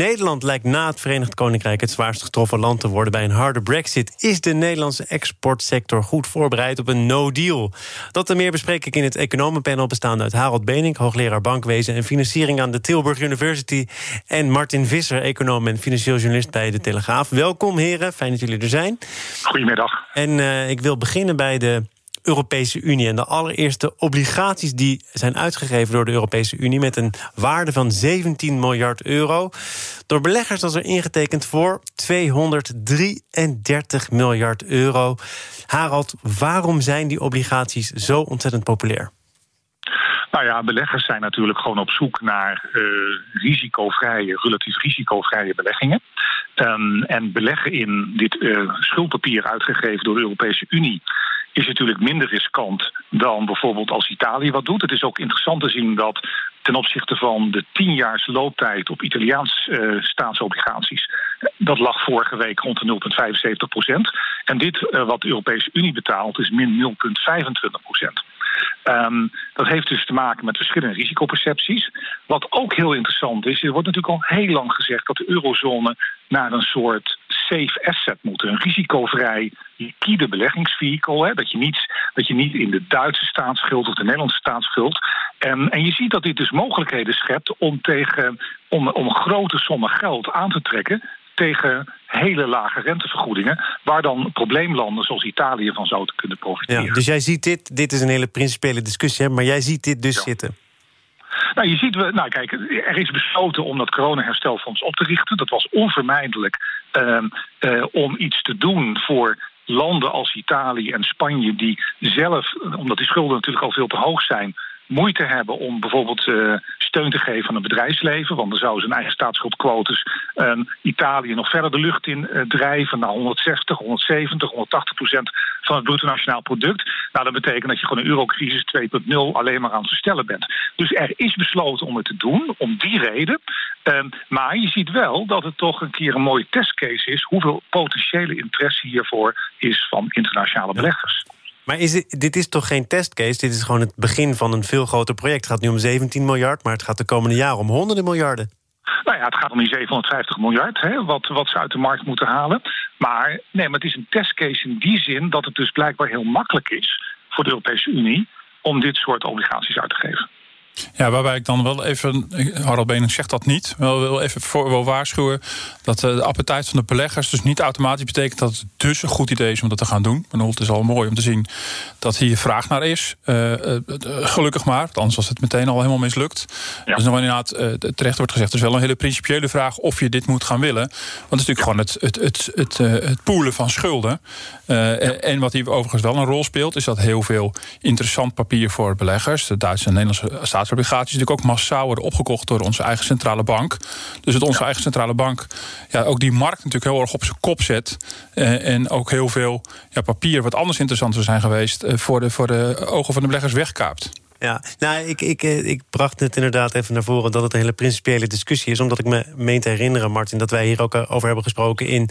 Nederland lijkt na het Verenigd Koninkrijk het zwaarst getroffen land te worden bij een harde brexit. Is de Nederlandse exportsector goed voorbereid op een no-deal? Dat en meer bespreek ik in het economenpanel bestaande uit Harold Benink, hoogleraar bankwezen en financiering aan de Tilburg University, en Martin Visser, econoom en financieel journalist bij de Telegraaf. Welkom heren, fijn dat jullie er zijn. Goedemiddag. En uh, ik wil beginnen bij de Europese Unie. En de allereerste obligaties die zijn uitgegeven door de Europese Unie... met een waarde van 17 miljard euro. Door beleggers was er ingetekend voor 233 miljard euro. Harald, waarom zijn die obligaties zo ontzettend populair? Nou ja, beleggers zijn natuurlijk gewoon op zoek naar uh, risicovrije, relatief risicovrije beleggingen. Um, en beleggen in dit uh, schuldpapier uitgegeven door de Europese Unie is natuurlijk minder riskant dan bijvoorbeeld als Italië wat doet. Het is ook interessant te zien dat ten opzichte van de tienjaars looptijd op Italiaans uh, staatsobligaties, dat lag vorige week rond de 0,75 procent. En dit, uh, wat de Europese Unie betaalt, is min 0,25 procent. Um, dat heeft dus te maken met verschillende risicopercepties. Wat ook heel interessant is, er wordt natuurlijk al heel lang gezegd dat de eurozone naar een soort safe asset moet. Een risicovrij liquide beleggingsvehikel. Hè, dat, je niet, dat je niet in de Duitse staatsschuld of de Nederlandse staatsschuld. En, en je ziet dat dit dus mogelijkheden schept om, tegen, om, om grote sommen geld aan te trekken tegen hele lage rentevergoedingen, waar dan probleemlanden zoals Italië van zouden kunnen profiteren. Ja, dus jij ziet dit, dit is een hele principiële discussie, hè, maar jij ziet dit dus zitten. Nou, je ziet, we, nou kijk, er is besloten om dat coronaherstelfonds op te richten. Dat was onvermijdelijk uh, uh, om iets te doen voor landen als Italië en Spanje, die zelf, omdat die schulden natuurlijk al veel te hoog zijn, moeite hebben om bijvoorbeeld uh, steun te geven aan het bedrijfsleven. Want dan zou zijn eigen staatsschuldquotes uh, Italië nog verder de lucht in uh, drijven naar 160, 170, 180 procent van het bruto nationaal product. Nou, dat betekent dat je gewoon een eurocrisis 2.0 alleen maar aan het verstellen bent. Dus er is besloten om het te doen, om die reden. Ehm, maar je ziet wel dat het toch een keer een mooie testcase is hoeveel potentiële interesse hiervoor is van internationale beleggers. Maar is dit, dit, is toch geen testcase? Dit is gewoon het begin van een veel groter project. Het gaat nu om 17 miljard, maar het gaat de komende jaren om honderden miljarden. Nou ja, het gaat om die 750 miljard, hè, wat, wat ze uit de markt moeten halen. Maar nee, maar het is een testcase in die zin dat het dus blijkbaar heel makkelijk is voor de Europese Unie om dit soort obligaties uit te geven. Ja, waarbij ik dan wel even, Harald Benen zegt dat niet, wel wil even voor wil waarschuwen dat eh, de appetijt van de beleggers dus niet automatisch betekent dat het dus een goed idee is om dat te gaan doen. Maar het is al mooi om te zien dat hier vraag naar is. Uh, uh, gelukkig maar, anders was het meteen al helemaal mislukt. Ja. Dus nog inderdaad terecht wordt gezegd, het is wel een hele principiële vraag of je dit moet gaan willen. Want het is natuurlijk gewoon het, het, het, het, het poelen van schulden. Ja. En wat hier overigens wel een rol speelt, is dat heel veel interessant papier voor beleggers, de Duitse en Nederlandse staatsobligaties, natuurlijk ook massaal worden opgekocht door onze eigen centrale bank. Dus het onze ja. eigen centrale bank ja, ook die markt natuurlijk heel erg op zijn kop zet. Uh, en ook heel veel ja, papier, wat anders interessant zou zijn geweest, uh, voor, de, voor de ogen van de beleggers wegkaapt. Ja, nou, ik, ik, ik bracht het inderdaad even naar voren dat het een hele principiële discussie is. Omdat ik me meen te herinneren, Martin, dat wij hier ook over hebben gesproken in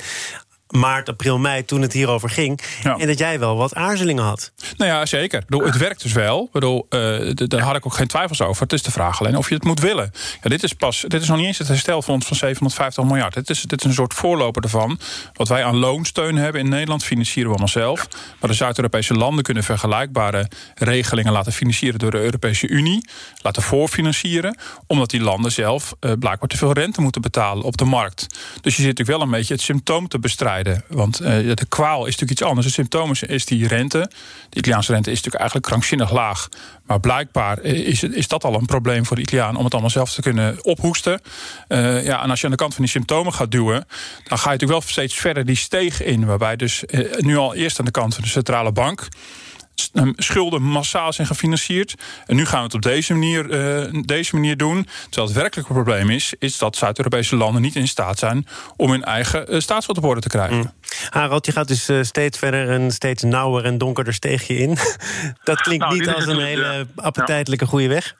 maart, april, mei, toen het hierover ging. Ja. En dat jij wel wat aarzelingen had. Nou ja, zeker. Bedoel, het werkt dus wel. Ik bedoel, uh, daar had ik ook geen twijfels over. Het is de vraag alleen of je het moet willen. Ja, dit, is pas, dit is nog niet eens het herstelfonds van 750 miljard. Dit is, dit is een soort voorloper ervan. Wat wij aan loonsteun hebben in Nederland, financieren we allemaal zelf. Maar de Zuid-Europese landen kunnen vergelijkbare regelingen laten financieren door de Europese Unie. Laten voorfinancieren. Omdat die landen zelf uh, blijkbaar te veel rente moeten betalen op de markt. Dus je zit natuurlijk wel een beetje het symptoom te bestrijden. Want uh, de kwaal is natuurlijk iets anders. De symptoom is die rente. De Italiaanse rente is natuurlijk eigenlijk krankzinnig laag. Maar blijkbaar is, is dat al een probleem voor de Italiaan om het allemaal zelf te kunnen ophoesten. Uh, ja, en als je aan de kant van die symptomen gaat duwen, dan ga je natuurlijk wel steeds verder die steeg in. Waarbij dus nu al eerst aan de kant van de centrale bank schulden massaal zijn gefinancierd. En nu gaan we het op deze manier, uh, deze manier doen. Terwijl het werkelijke probleem is, is dat Zuid-Europese landen niet in staat zijn om hun eigen uh, staatsschuld op orde te krijgen. Mm. Harald, je gaat dus uh, steeds verder en steeds nauwer en donkerder steeg je in. dat klinkt nou, niet als een hele appetijtelijke ja. goede weg.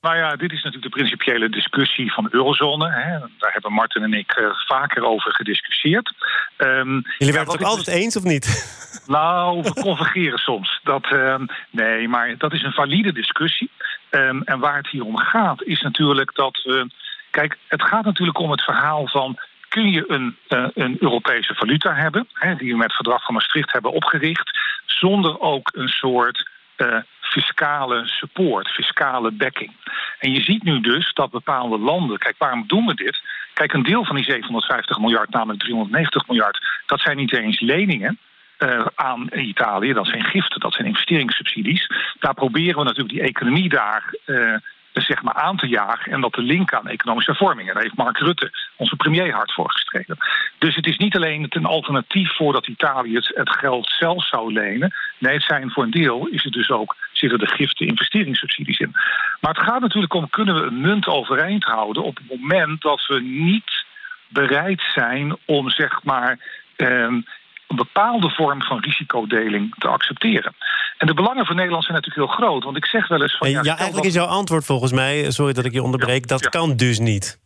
Nou ja, dit is natuurlijk de principiële discussie van de eurozone. Hè. Daar hebben Martin en ik uh, vaker over gediscussieerd. Um, Jullie werden het ook altijd eens of niet? Nou, we convergeren soms. Dat, um, nee, maar dat is een valide discussie. Um, en waar het hier om gaat, is natuurlijk dat we. Kijk, het gaat natuurlijk om het verhaal van kun je een, uh, een Europese valuta hebben, hè, die we met het verdrag van Maastricht hebben opgericht, zonder ook een soort uh, fiscale support, fiscale dekking. En je ziet nu dus dat bepaalde landen, kijk, waarom doen we dit? Kijk, een deel van die 750 miljard, namelijk 390 miljard, dat zijn niet eens leningen. Uh, aan Italië, dat zijn giften, dat zijn investeringssubsidies. Daar proberen we natuurlijk die economie daar uh, zeg maar aan te jagen en dat te linken aan economische hervormingen. Daar heeft Mark Rutte, onze premier, hard voor gestreden. Dus het is niet alleen een alternatief voordat Italië het, het, geld zelf zou lenen. Nee, het zijn voor een deel is het dus ook, zitten de giften investeringssubsidies in. Maar het gaat natuurlijk om, kunnen we een munt overeind houden op het moment dat we niet bereid zijn om zeg maar. Eh, een bepaalde vorm van risicodeling te accepteren. En de belangen voor Nederland zijn natuurlijk heel groot. Want ik zeg wel eens van. Ja, ja eigenlijk is jouw antwoord volgens mij, sorry dat ik je onderbreek, dat kan dus niet.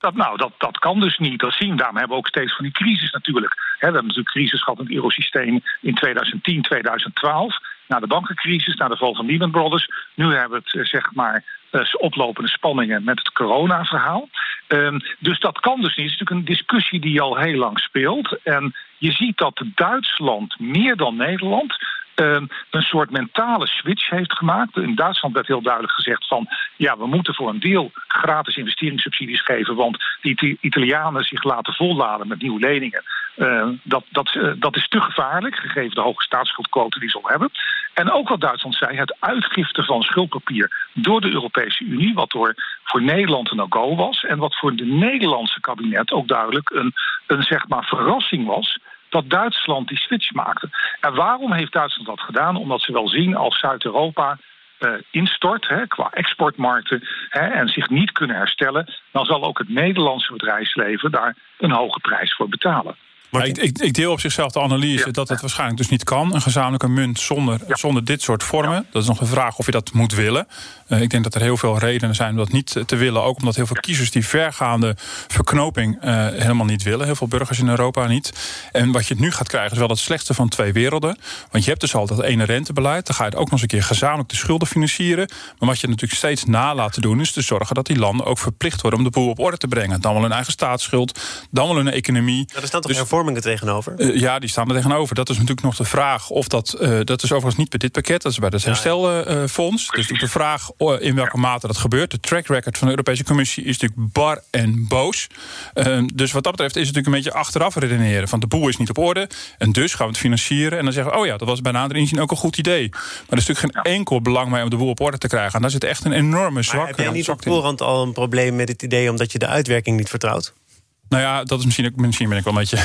Nou, dat, dat kan dus niet. Dat zien we. Daarom hebben we ook steeds van die crisis natuurlijk. we hebben natuurlijk crisis gehad in het eurosysteem in 2010, 2012. Na de bankencrisis, na de val van Lehman Brothers. Nu hebben we het, eh, zeg maar, uh, oplopende spanningen met het corona-verhaal. Um, dus dat kan dus niet. Het is natuurlijk een discussie die al heel lang speelt. En je ziet dat Duitsland meer dan Nederland Ehm, een soort mentale switch heeft gemaakt. In Duitsland werd heel duidelijk gezegd van ja, we moeten voor een deel gratis investeringssubsidies geven, want die Italianen zich laten volladen met nieuwe leningen. Ehm, dat, dat, eh, dat is te gevaarlijk, gegeven de hoge staatsschuldquote die ze al hebben. En ook wat Duitsland zei, het uitgiften van schuldpapier door de Europese Unie, wat door, voor Nederland een no-go was. En wat voor de Nederlandse kabinet ook duidelijk een, een zeg maar, verrassing was dat Duitsland die switch maakte. En waarom heeft Duitsland dat gedaan? Omdat ze wel zien als Zuid-Europa uh, instort hè, qua exportmarkten hè, en zich niet kunnen herstellen, dan zal ook het Nederlandse bedrijfsleven daar een hoge prijs voor betalen. Maar ik, ik, ik, deel op zichzelf de analyse dat het waarschijnlijk dus niet kan. Een gezamenlijke munt zonder, zonder dit soort vormen. Dat is nog de vraag of je dat moet willen. Uh, ik denk dat er heel veel redenen zijn om dat niet te willen. Ook omdat heel veel kiezers die vergaande verknoping uh, helemaal niet willen. Heel veel burgers in Europa niet. En wat je nu gaat krijgen is wel het slechtste van twee werelden. Want je hebt dus al dat ene rentebeleid. Dan ga je het ook nog eens een keer gezamenlijk de schulden financieren. Maar wat je natuurlijk steeds nalaat te doen... is te zorgen dat die landen ook verplicht worden om de boel op orde te brengen. Dan wel hun eigen staatsschuld, dan wel hun economie. Dat is dan toch dus, hervormingen tegenover? Uh, ja, die staan er tegenover. Dat is natuurlijk nog de vraag of dat... Uh, dat is overigens niet bij dit pakket, dat is bij het herstelfonds. Dus de vraag in welke mate dat gebeurt. De track record van de Europese Commissie is natuurlijk bar en boos. Uh, dus wat dat betreft is het natuurlijk een beetje achteraf redeneren. Van de boel is niet op orde en dus gaan we het financieren. En dan zeggen we, oh ja, dat was bij nader inzien ook een goed idee. Maar er is natuurlijk geen enkel belang mee om de boel op orde te krijgen. En daar zit echt een enorme zwak. heb jij niet op voorhand al een probleem met het idee... omdat je de uitwerking niet vertrouwt? Nou ja, dat is misschien, misschien ben ik wel een beetje.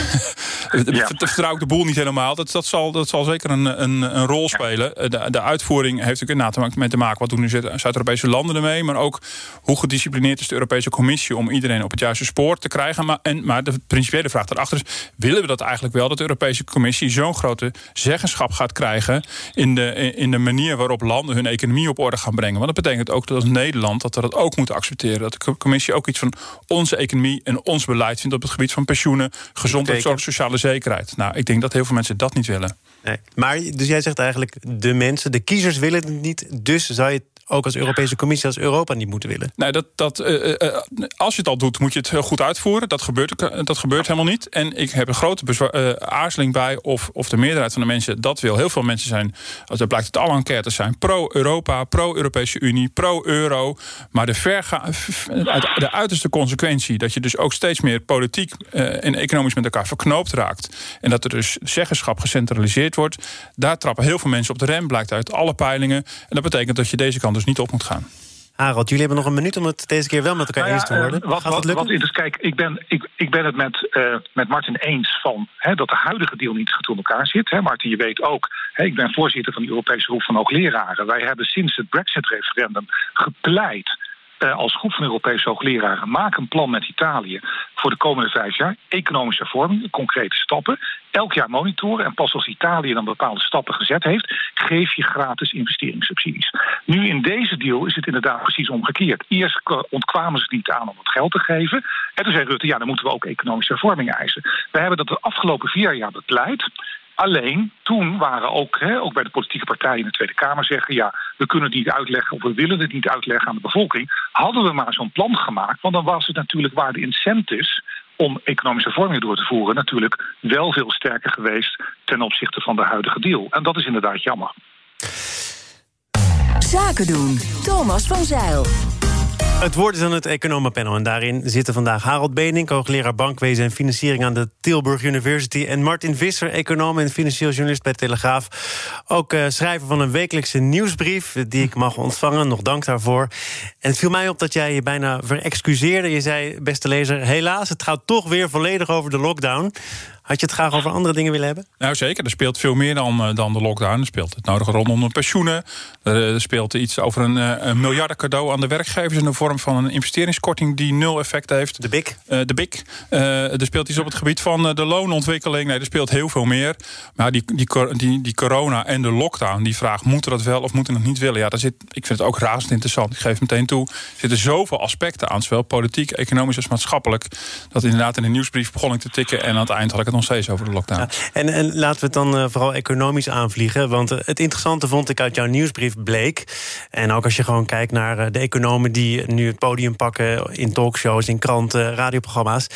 ja. Vertrouw ik de boel niet helemaal. Dat, dat, zal, dat zal zeker een, een, een rol spelen. Eh, de, de uitvoering heeft natuurlijk inderdaad mee te maken. Wat doen nu Zuid-Europese landen ermee? Maar ook hoe gedisciplineerd is de Europese Commissie om iedereen op het juiste spoor te krijgen. Maar, en, maar de principiële vraag daarachter is: willen we dat eigenlijk wel? Dat de Europese Commissie zo'n grote zeggenschap gaat krijgen. in de, in de manier waarop landen hun economie op orde gaan brengen. Want dat betekent ook dat als Nederland dat we dat ook moeten accepteren. Dat de Commissie ook iets van onze economie en ons beleid vindt op het gebied van pensioenen, gezondheid, zorg, sociale zekerheid. Nou, ik denk dat heel veel mensen dat niet willen. Nee. Maar dus jij zegt eigenlijk, de mensen, de kiezers willen het niet, dus zou je ook als Europese Commissie, als Europa niet moeten willen? Nee, dat, dat, uh, uh, als je het al doet, moet je het heel goed uitvoeren. Dat gebeurt, dat gebeurt helemaal niet. En ik heb een grote aarzeling bij of, of de meerderheid van de mensen dat wil. Heel veel mensen zijn, dat blijkt uit alle enquêtes, zijn pro-Europa, pro-Europese Unie, pro-euro. Maar de, verga, de uiterste consequentie, dat je dus ook steeds meer politiek en economisch met elkaar verknoopt raakt. En dat er dus zeggenschap gecentraliseerd wordt. Daar trappen heel veel mensen op de rem, blijkt uit alle peilingen. En dat betekent dat je deze kant dus niet op moet gaan. Harold, jullie hebben nog een minuut om het deze keer wel met elkaar nou eens te worden. Uh, wat, wat, wat is, kijk, ik ben, ik, ik ben het met, uh, met Martin eens van hè, dat de huidige deal niet goed in elkaar zit. Hè. Martin, je weet ook, hè, ik ben voorzitter van de Europese Groep van Hoogleraren. Wij hebben sinds het Brexit-referendum gepleit als groep van Europese hoogleraren, maak een plan met Italië voor de komende vijf jaar. Economische hervorming, concrete stappen. Elk jaar monitoren en pas als Italië dan bepaalde stappen gezet heeft, geef je gratis investeringssubsidies. Nu in deze deal is het inderdaad precies omgekeerd. Eerst ontkwamen ze niet aan om het geld te geven. En toen zei Rutte, ja, dan moeten we ook economische hervorming eisen. We hebben dat de afgelopen vier jaar bepleit. Alleen toen waren ook, hè, ook bij de politieke partijen in de Tweede Kamer zeggen: ja, we kunnen het niet uitleggen of we willen het niet uitleggen aan de bevolking. Hadden we maar zo'n plan gemaakt, want dan was het natuurlijk waar de incentives om economische vorming door te voeren natuurlijk wel veel sterker geweest ten opzichte van de huidige deal. En dat is inderdaad jammer. Zaken doen. Thomas van Zeil. Het woord is aan het economenpanel. En daarin zitten vandaag Harold Benink, hoogleraar bankwezen en financiering aan de Tilburg University. En Martin Visser, econoom en financieel journalist bij Telegraaf. Ook uh, schrijver van een wekelijkse nieuwsbrief die ik mag ontvangen. Nog dank daarvoor. En het viel mij op dat jij je bijna verexcuseerde. Je zei, beste lezer, helaas, het gaat toch weer volledig over de lockdown. Had je het graag over andere dingen willen hebben? Nou zeker, er speelt veel meer dan, eh, dan de lockdown. Er speelt het nodige rondom de pensioenen. Er speelt iets over een, eh, een miljarden cadeau aan de werkgevers... in de vorm van een investeringskorting die nul effect heeft. De BIC? Uh, de BIC. Uh, er speelt iets op het gebied van de loonontwikkeling. Nee, er speelt heel veel meer. Maar die, die, die, die corona en de lockdown, die vraag... moeten we dat wel of moeten we het niet willen? Ja, daar zit, ik vind het ook razend interessant. Ik geef meteen toe. Er zitten zoveel aspecten aan, zowel politiek, economisch als maatschappelijk... dat inderdaad in de nieuwsbrief begon ik te tikken... en aan het eind had ik het nog steeds over de lockdown. en, en laten we het dan uh, vooral economisch aanvliegen. Want uh, het interessante vond ik uit jouw nieuwsbrief bleek. En ook als je gewoon kijkt naar uh, de economen die nu het podium pakken in talkshows, in kranten, radioprogramma's.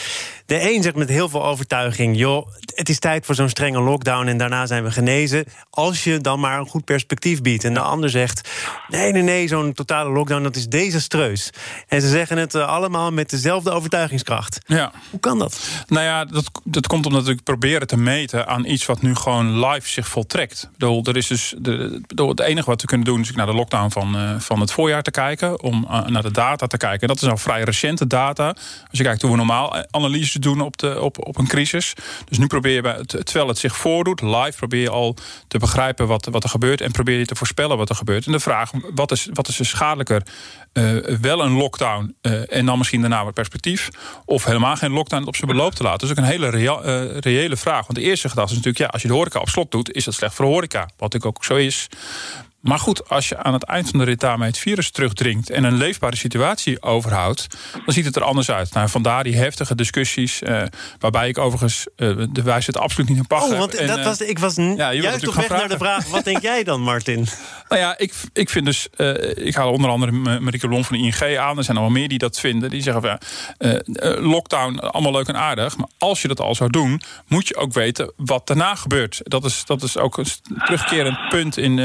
De een zegt met heel veel overtuiging: joh, het is tijd voor zo'n strenge lockdown en daarna zijn we genezen. Als je dan maar een goed perspectief biedt. En de ander zegt: nee, nee, nee, zo'n totale lockdown dat is desastreus. En ze zeggen het allemaal met dezelfde overtuigingskracht. Ja. Hoe kan dat? Nou ja, dat, dat komt omdat proberen te meten aan iets wat nu gewoon live zich voltrekt. Bedoel, er is dus de, het enige wat we kunnen doen is naar de lockdown van, uh, van het voorjaar te kijken. Om uh, naar de data te kijken. En dat is nou vrij recente data. Als je kijkt hoe we normaal eh, analyses doen op, de, op, op een crisis. Dus nu probeer je, terwijl het zich voordoet, live probeer je al te begrijpen wat, wat er gebeurt. En probeer je te voorspellen wat er gebeurt. En de vraag, wat is, wat is er schadelijker? Wel een lockdown en dan misschien daarna wat perspectief. Of helemaal geen lockdown op zijn beloop te laten. Is ook een hele reële, reële vraag. Want de eerste gedachte is natuurlijk, ja, als je de horeca op slot doet, is dat slecht voor de horeca. Wat natuurlijk ook zo is. Maar goed, als je aan het eind van de rit daarmee het virus terugdringt en een leefbare situatie overhoudt, dan ziet het er anders uit. Nou, vandaar die heftige discussies, uh, waarbij ik overigens uh, de wijze het absoluut niet in pacht oh, want en, dat was, ik was ja, juist op weg naar de vraag: wat denk jij dan, Martin? Nou ja, ik, ik vind dus, uh, ik haal onder andere Marieke Lon van de ING aan. Er zijn wel meer die dat vinden. Die zeggen van lockdown, allemaal leuk en aardig. Maar als je dat al zou doen, moet je ook weten wat daarna gebeurt. Dat is, dat is ook een terugkerend punt in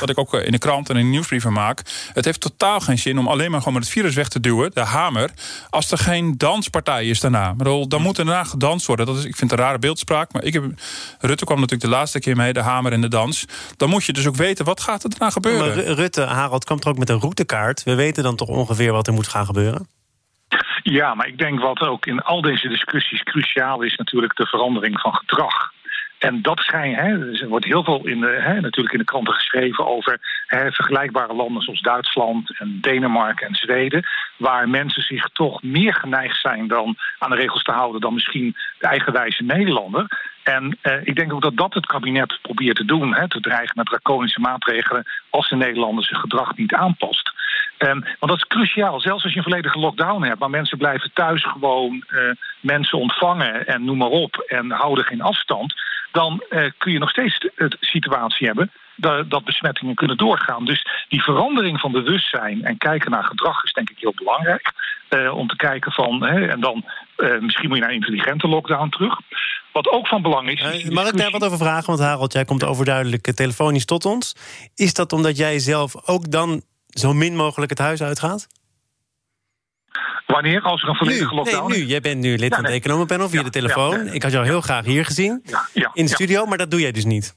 wat ik ook in de krant en in de nieuwsbrieven maak. Het heeft totaal geen zin om alleen maar gewoon met het virus weg te duwen, de hamer, als er geen danspartij is daarna. Bedoel, dan moet er daarna gedanst worden. Dat is, ik vind het een rare beeldspraak, maar ik heb, Rutte kwam natuurlijk de laatste keer mee, de hamer en de dans. Dan moet je dus ook weten, wat gaat er daarna gebeuren? Maar Rutte, Harald, kwam er ook met een routekaart. We weten dan toch ongeveer wat er moet gaan gebeuren? Ja, maar ik denk wat ook in al deze discussies cruciaal is, natuurlijk de verandering van gedrag. En dat schijn, hè, er wordt heel veel in de, hè, natuurlijk in de kranten geschreven over hè, vergelijkbare landen zoals Duitsland en Denemarken en Zweden, waar mensen zich toch meer geneigd zijn dan aan de regels te houden dan misschien de eigenwijze Nederlander. En eh, ik denk ook dat dat het kabinet probeert te doen, hè, te dreigen met draconische maatregelen als de Nederlander zijn gedrag niet aanpast. Um, want dat is cruciaal. Zelfs als je een volledige lockdown hebt, maar mensen blijven thuis gewoon uh, mensen ontvangen en noem maar op en houden geen afstand dan uh, kun je nog steeds de situatie hebben dat, dat, besmettingen kunnen doorgaan. Dus die verandering van bewustzijn en kijken naar gedrag is denk ik heel belangrijk. Uh, om te kijken van, hè, en dan misschien moet je naar intelligente lockdown terug. Wat ook van belang is. Uh, mag ik daar wat over vragen? Want Harold, jij komt overduidelijk telefonisch tot ons. Is dat omdat jij zelf ook dan zo min mogelijk het huis uitgaat? Wanneer? Als er een volledige lockdown nee, nu. Jij bent nu lid van het economenpanel via de telefoon. Ik had jou heel graag hier gezien in de studio, maar dat doe jij dus niet.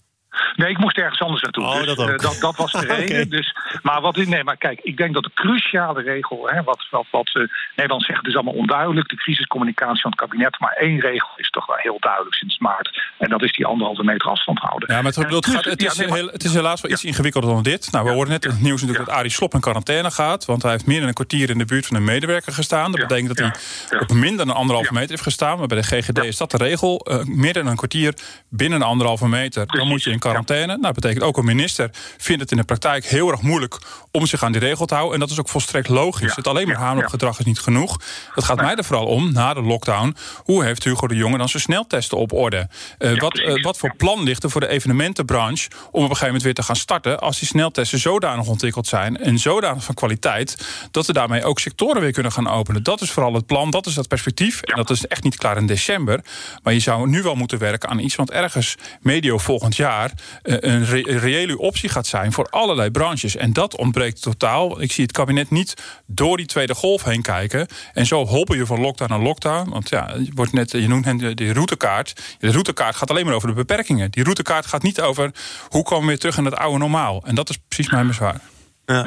Nee, ik moest ergens anders naartoe. Oh, dus, dat ook. eh, dat, dat was de reden. Dus, maar, wat, nee, maar kijk, ik denk dat de cruciale regel, hè, wat, wat, wat eh, Nederland zegt, het is allemaal onduidelijk. De crisiscommunicatie van het kabinet. Maar één regel is toch wel heel duidelijk sinds maart. En dat is die anderhalve meter afstand houden. Ja, maar het, En het, dus- gaat- het, ja, is, nee, maar- heel- het is helaas wel iets ingewikkelder dan dit. Nou, we hoorden net in het nieuws natuurlijk dat Arie Slop in quarantaine gaat. Want hij heeft meer dan een kwartier in de buurt van een medewerker gestaan. Dat Ja, betekent dat ja, hij ja. op minder dan anderhalve Ja. meter heeft gestaan. Maar bij de GGD is dat de regel. Eh, meer dan een kwartier binnen een anderhalve meter. Dan moet je in quarantaine. Nou, dat betekent ook een minister vindt het in de praktijk heel erg moeilijk om zich aan die regel te houden. En dat is ook volstrekt logisch. Ja, Het alleen maar hameren op gedrag is niet genoeg. Het gaat mij er vooral om, na de lockdown, hoe heeft Hugo de Jonge dan zijn sneltesten op orde? Eh, wat, eh, wat voor plan ligt er voor de evenementenbranche om op een gegeven moment weer te gaan starten als die sneltesten zodanig ontwikkeld zijn en zodanig van kwaliteit dat we daarmee ook sectoren weer kunnen gaan openen? Dat is vooral het plan, dat is dat perspectief. En dat is echt niet klaar in december. Maar je zou nu wel moeten werken aan iets wat ergens medio volgend jaar eh, een re- een reële optie gaat zijn voor allerlei branches. En dat ontbreekt totaal. Ik zie het kabinet niet door die tweede golf heen kijken. En zo hobbel je van lockdown naar lockdown. Want ja, je, wordt net, je noemt de, de routekaart. De routekaart gaat alleen maar over de beperkingen. Die routekaart gaat niet over hoe komen we weer terug in het oude normaal. En dat is precies mijn bezwaar. Ja.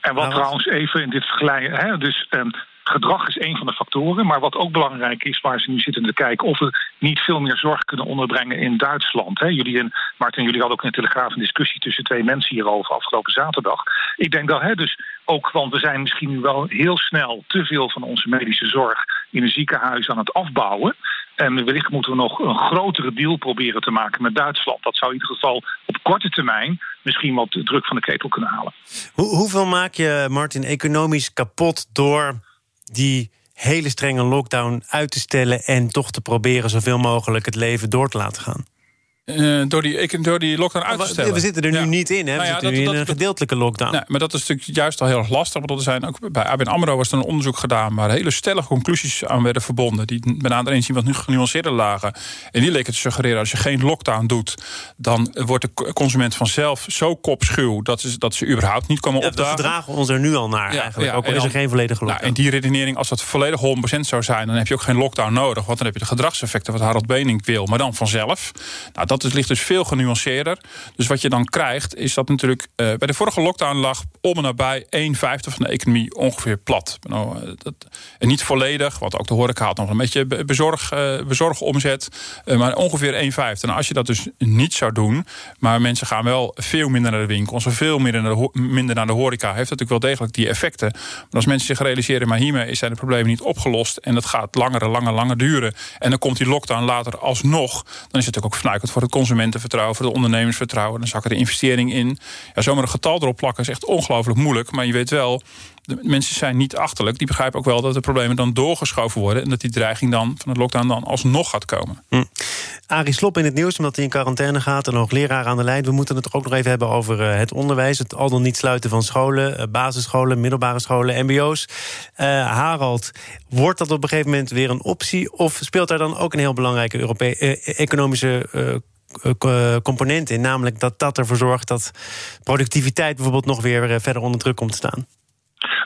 En wat Nou, trouwens even in dit vergelijken, hè, dus ehm, gedrag is een van de factoren, maar wat ook belangrijk is, waar ze nu zitten te kijken, of we niet veel meer zorg kunnen onderbrengen in Duitsland. Hè. Jullie en Martin, jullie hadden ook in de Telegraaf een discussie tussen twee mensen hierover afgelopen zaterdag. Ik denk dat, hè, dus ook, want we zijn misschien nu wel heel snel te veel van onze medische zorg in een ziekenhuis aan het afbouwen. En wellicht moeten we nog een grotere deal proberen te maken met Duitsland. Dat zou in ieder geval op korte termijn misschien wat druk van de ketel kunnen halen. Hoe, hoeveel maak je, Martin, economisch kapot door die hele strenge lockdown uit te stellen en toch te proberen zoveel mogelijk het leven door te laten gaan? Eh, door, die, door die lockdown uit te We- stellen. We zitten er nu Ja. niet in, hè? We Nou ja, zitten dat- nu in dat- een gedeeltelijke lockdown. Nee, maar dat is natuurlijk juist al heel erg lastig. Want er zijn ook bij ABN AMRO was er een onderzoek gedaan... waar hele stellige conclusies aan werden verbonden... die bijna erin zien wat nu genuanceerder lagen. En die leken te suggereren, als je geen lockdown doet... dan wordt de consument vanzelf zo kopschuw... dat ze, dat ze überhaupt niet komen Ja, we opdagen. gedragen ons er nu al naar, Ja, eigenlijk. ook al is er geen volledige Nou, lockdown. en die redenering, als dat volledig 100% zou zijn... dan heb je ook geen lockdown nodig. Want dan heb je de gedragseffecten wat Harold Benink wil. Maar dan vanzelf. Nou, dat is, ligt dus veel genuanceerder. Dus wat je dan krijgt, is dat natuurlijk... eh, bij de vorige lockdown lag om en nabij 1 vijfde van de economie ongeveer plat. Nou, eh, dat, en niet volledig, want ook de horeca had nog een beetje be- bezorg, eh, bezorgomzet. maar ongeveer 1 vijfde. En als je dat dus niet zou doen... maar mensen gaan wel veel minder naar de winkels... en veel minder naar de, minder naar de horeca... heeft natuurlijk wel degelijk die effecten. Maar als mensen zich realiseren... maar hiermee zijn de problemen niet opgelost... en dat gaat langer en langer, langer duren... en dan komt die lockdown later alsnog... dan is het natuurlijk ook fnuikend voor het consumentenvertrouwen... voor het ondernemersvertrouwen. Dan zakken de investering in. Ja, zomaar een getal erop plakken is echt ongelooflijk moeilijk. Maar je weet wel... De mensen zijn niet achterlijk. Die begrijpen ook wel dat de problemen dan doorgeschoven worden. En dat die dreiging dan van de lockdown dan alsnog gaat komen. Arie Slop in het nieuws, omdat hij in quarantaine gaat... en nog leraar aan de lijn. We moeten het toch ook nog even hebben over eh, het onderwijs. Het al dan niet sluiten van scholen, eh, basisscholen, middelbare scholen, mbo's. Eh, Harald, wordt dat op een gegeven moment weer een optie... of speelt daar dan ook een heel belangrijke economische... component in, namelijk dat dat ervoor zorgt dat productiviteit bijvoorbeeld nog weer verder onder druk komt te staan.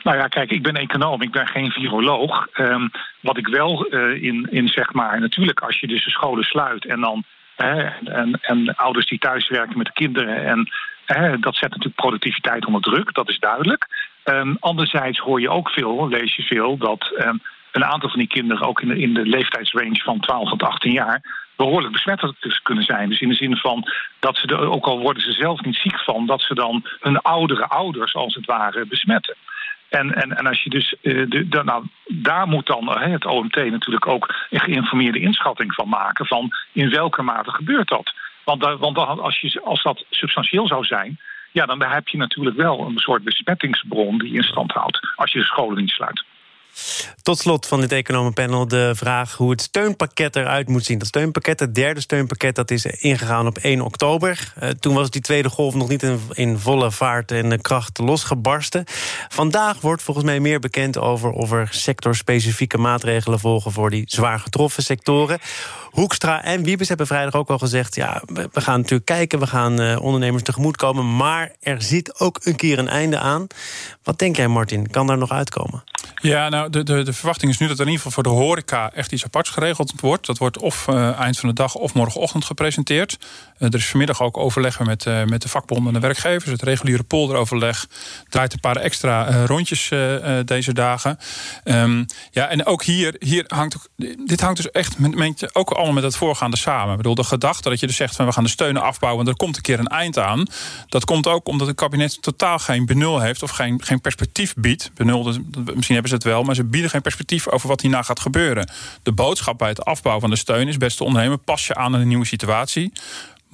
Nou ja, kijk, ik ben econoom, ik ben geen viroloog. Ehm, wat ik wel eh, in, in zeg maar, natuurlijk als je dus de scholen sluit en dan hè, en, en ouders die thuiswerken met de kinderen en hè, dat zet natuurlijk productiviteit onder druk, dat is duidelijk. Ehm, anderzijds hoor je ook veel, lees je veel, dat ehm, een aantal van die kinderen ook in de, in de leeftijdsrange van 12 tot 18 jaar behoorlijk besmettelijk kunnen zijn. Dus in de zin van dat ze, er, ook al worden ze zelf niet ziek van, dat ze dan hun oudere ouders als het ware besmetten. En, en, en als je dus, eh, de, nou, daar moet dan het OMT natuurlijk ook een geïnformeerde inschatting van maken. van in welke mate gebeurt dat. Want, da- want dan, als, je, als dat substantieel zou zijn. ja, dan heb je natuurlijk wel een soort besmettingsbron die in stand houdt. als je de scholen niet sluit. Tot slot van dit economenpanel de vraag hoe het steunpakket eruit moet zien. Dat steunpakket, het derde steunpakket, dat is ingegaan op 1 oktober. Eh, toen was die tweede golf nog niet in, in volle vaart en kracht losgebarsten. Vandaag wordt volgens mij meer bekend over of er sectorspecifieke maatregelen volgen voor die zwaar getroffen sectoren. Hoekstra en Wiebes hebben vrijdag ook al gezegd: ja, we gaan natuurlijk kijken, we gaan eh, ondernemers tegemoetkomen, maar er zit ook een keer een einde aan. Wat denk jij, Martin? Kan daar nog uitkomen? Ja, nou, de, de, de verwachting is nu dat er in ieder geval voor de horeca echt iets aparts geregeld wordt. Dat wordt of uh, eind van de dag of morgenochtend gepresenteerd. Uh, er is vanmiddag ook overleg met, uh, met de vakbonden en de werkgevers. Het reguliere polderoverleg draait een paar extra rondjes deze dagen. Um, ja, en ook hier, hier hangt dit hangt dus echt met, met, ook allemaal met het voorgaande samen. Ik bedoel, de gedachte dat je dus zegt van we gaan de steunen afbouwen en er komt een keer een eind aan. Dat komt ook omdat het kabinet totaal geen benul heeft of geen, geen perspectief biedt. Benul, misschien hebben ze het wel, maar ze bieden geen perspectief over wat hierna gaat gebeuren. De boodschap bij het afbouwen van de steun is beste ondernemer, pas je aan aan een nieuwe situatie.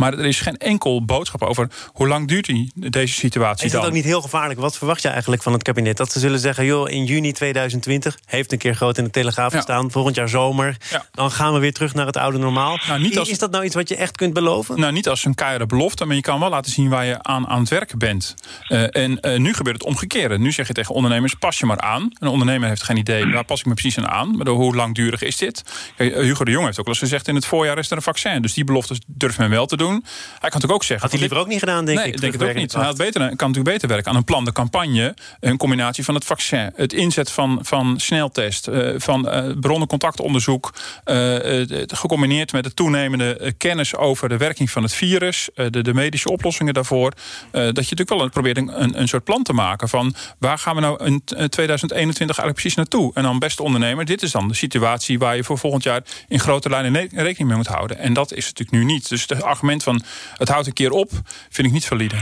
Maar er is geen enkel boodschap over hoe lang duurt die, deze situatie is dan. Is dat ook niet heel gevaarlijk? Wat verwacht je eigenlijk van het kabinet? Dat ze zullen zeggen, joh, in juni 2020... heeft een keer groot in de Telegraaf gestaan... volgend jaar zomer, dan gaan we weer terug naar het oude normaal. Nou, niet als, is dat nou iets wat je echt kunt beloven? Nou, niet als een keiharde belofte... maar je kan wel laten zien waar je aan, aan het werken bent. Uh, en uh, nu gebeurt het omgekeerde. Nu zeg je tegen ondernemers, pas je maar aan. Een ondernemer heeft geen idee, waar pas ik me precies aan aan? Maar hoe langdurig is dit? Kijk, Hugo de Jong heeft ook wel eens gezegd... in het voorjaar is er een vaccin. Dus die beloftes durft men wel te doen. Hij kan natuurlijk ook zeggen. Had hij liever ook niet gedaan, denk nee, ik. denk het ook niet. Hij had beter, kan natuurlijk beter werken aan een plan de campagne. Een combinatie van het vaccin, het inzet van, van sneltest, uh, van uh, bronnencontactonderzoek. Uh, gecombineerd met de toenemende kennis over de werking van het virus. de, de medische oplossingen daarvoor. dat je natuurlijk wel probeert een, een soort plan te maken van waar gaan we nou in 2021 eigenlijk precies naartoe. En dan beste ondernemer, dit is dan de situatie waar je voor volgend jaar in grote lijnen rekening mee moet houden. En dat is natuurlijk nu niet. Dus het argument van het houdt een keer op, vind ik niet valide.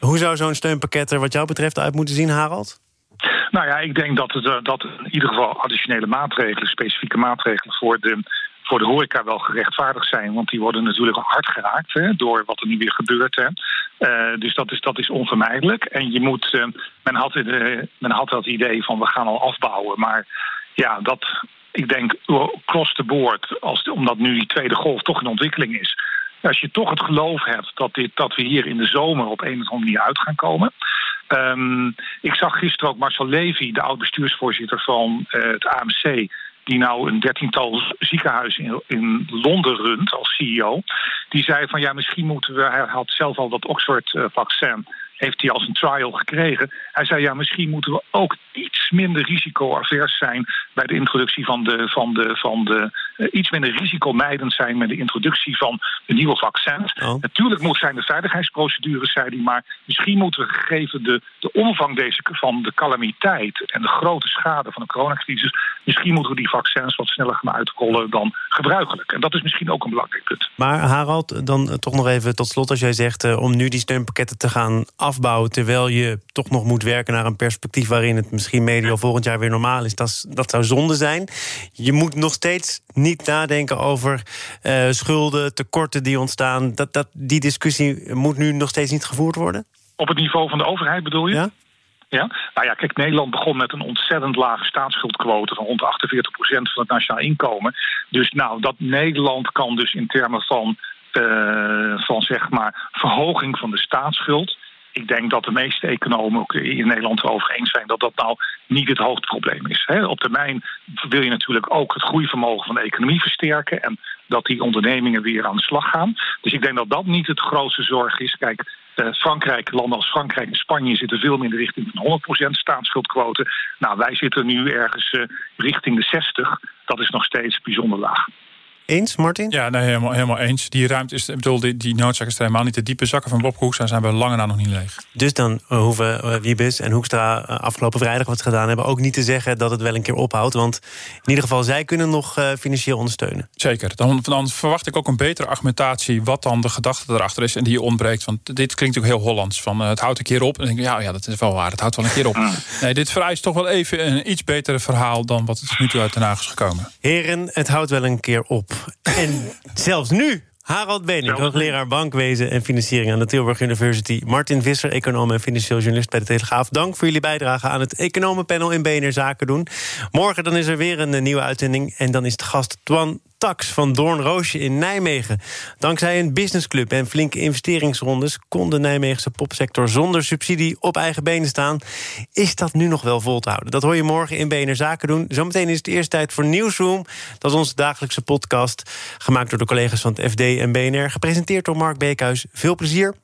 Hoe zou zo'n steunpakket er wat jou betreft uit moeten zien, Harald? Nou ja, ik denk dat, het, eh, dat in ieder geval additionele maatregelen, specifieke maatregelen voor de, voor de horeca wel gerechtvaardigd zijn. Want die worden natuurlijk hard geraakt hè, door wat er nu weer gebeurt. Hè. Uh, dus dat is, dat is onvermijdelijk. En je moet, uh, men, had, uh, men had dat idee van we gaan al afbouwen. Maar ja, dat, ik denk cross the board, als, omdat nu die tweede golf toch in ontwikkeling is als je toch het geloof hebt dat, dit, dat we hier in de zomer op een of andere manier uit gaan komen. Um, ik zag gisteren ook Marcel Levy, de oud-bestuursvoorzitter van uh, het AMC die nou een dertiental ziekenhuizen in, in, Londen runt als CEO. Die zei van ja, misschien moeten we. Hij had zelf al dat Oxford-vaccin heeft hij als een trial gekregen. Hij zei, ja, misschien moeten we ook iets minder risicoavers zijn bij de introductie van de, van de, van de iets minder risicomijdend zijn met de introductie van de nieuwe vaccins. Oh. Natuurlijk moet zijn de veiligheidsprocedures, zei hij, maar misschien moeten we gegeven de, de omvang deze, van de calamiteit en de grote schade van de coronacrisis, misschien moeten we die vaccins wat sneller gaan uitrollen dan gebruikelijk. En dat is misschien ook een belangrijk punt. Maar Harald, dan toch nog even tot slot als jij zegt uh, om nu die steunpakketten te gaan afbouwen... terwijl je toch nog moet werken naar een perspectief... waarin het misschien medio volgend jaar weer normaal is. Dat, dat zou zonde zijn. Je moet nog steeds niet nadenken over uh, schulden, tekorten die ontstaan. Dat, dat, die discussie moet nu nog steeds niet gevoerd worden? Op het niveau van de overheid bedoel je? Ja. Ja? Nou ja, kijk, Nederland begon met een ontzettend lage staatsschuldquote van rond 48% van het nationaal inkomen. Dus nou, dat Nederland kan dus in termen van, uh, van zeg maar verhoging van de staatsschuld ik denk dat de meeste economen ook in Nederland erover eens zijn dat dat nou niet het hoofdprobleem is. op termijn wil je natuurlijk ook het groeivermogen van de economie versterken en dat die ondernemingen weer aan de slag gaan. Dus ik denk dat dat niet het grootste zorg is. Kijk, uh, Frankrijk, landen als Frankrijk en Spanje zitten veel meer in de richting van 100% staatsschuldquote. Nou, wij zitten nu ergens uh, richting de 60. Dat is nog steeds bijzonder laag. Eens, Martin? Ja, nee, helemaal, helemaal eens. Die ruimte is, ik bedoel, die, die noodzaak is helemaal niet de diepe zakken van Bob Hoekstra zijn we lange na nog niet leeg. Dus dan uh, hoeven uh, Wiebes en Hoekstra uh, afgelopen vrijdag wat ze gedaan hebben ook niet te zeggen dat het wel een keer ophoudt. Want in ieder geval, zij kunnen nog uh, financieel ondersteunen. Zeker. Dan, dan verwacht ik ook een betere argumentatie wat dan de gedachte erachter is en die ontbreekt. Want dit klinkt ook heel Hollands. Van het houdt een keer op. En denk ik, ja, ja, dat is wel waar. Het houdt wel een keer op. Nee, dit vereist toch wel even een iets betere verhaal dan wat het nu toe uit Den Haag is gekomen. Heren, het houdt wel een keer op. En zelfs nu Harald Benink, hoogleraar bankwezen en financiering aan de Tilburg University. Martin Visser, econoom en financieel journalist bij de Telegraaf. Dank voor jullie bijdrage aan het economenpanel in BNR Zaken doen. Morgen dan is er weer een nieuwe uitzending. En dan is de gast Twan Tax van Doornroosje in Nijmegen. Dankzij een businessclub en flinke investeringsrondes... kon de Nijmeegse popsector zonder subsidie op eigen benen staan. Is dat nu nog wel vol te houden? Dat hoor je morgen in BNR Zaken doen. Zometeen is het eerst tijd voor Nieuwsroom. Dat is onze dagelijkse podcast, gemaakt door de collega's van het FD en BNR. Gepresenteerd door Mark Beekhuis. Veel plezier.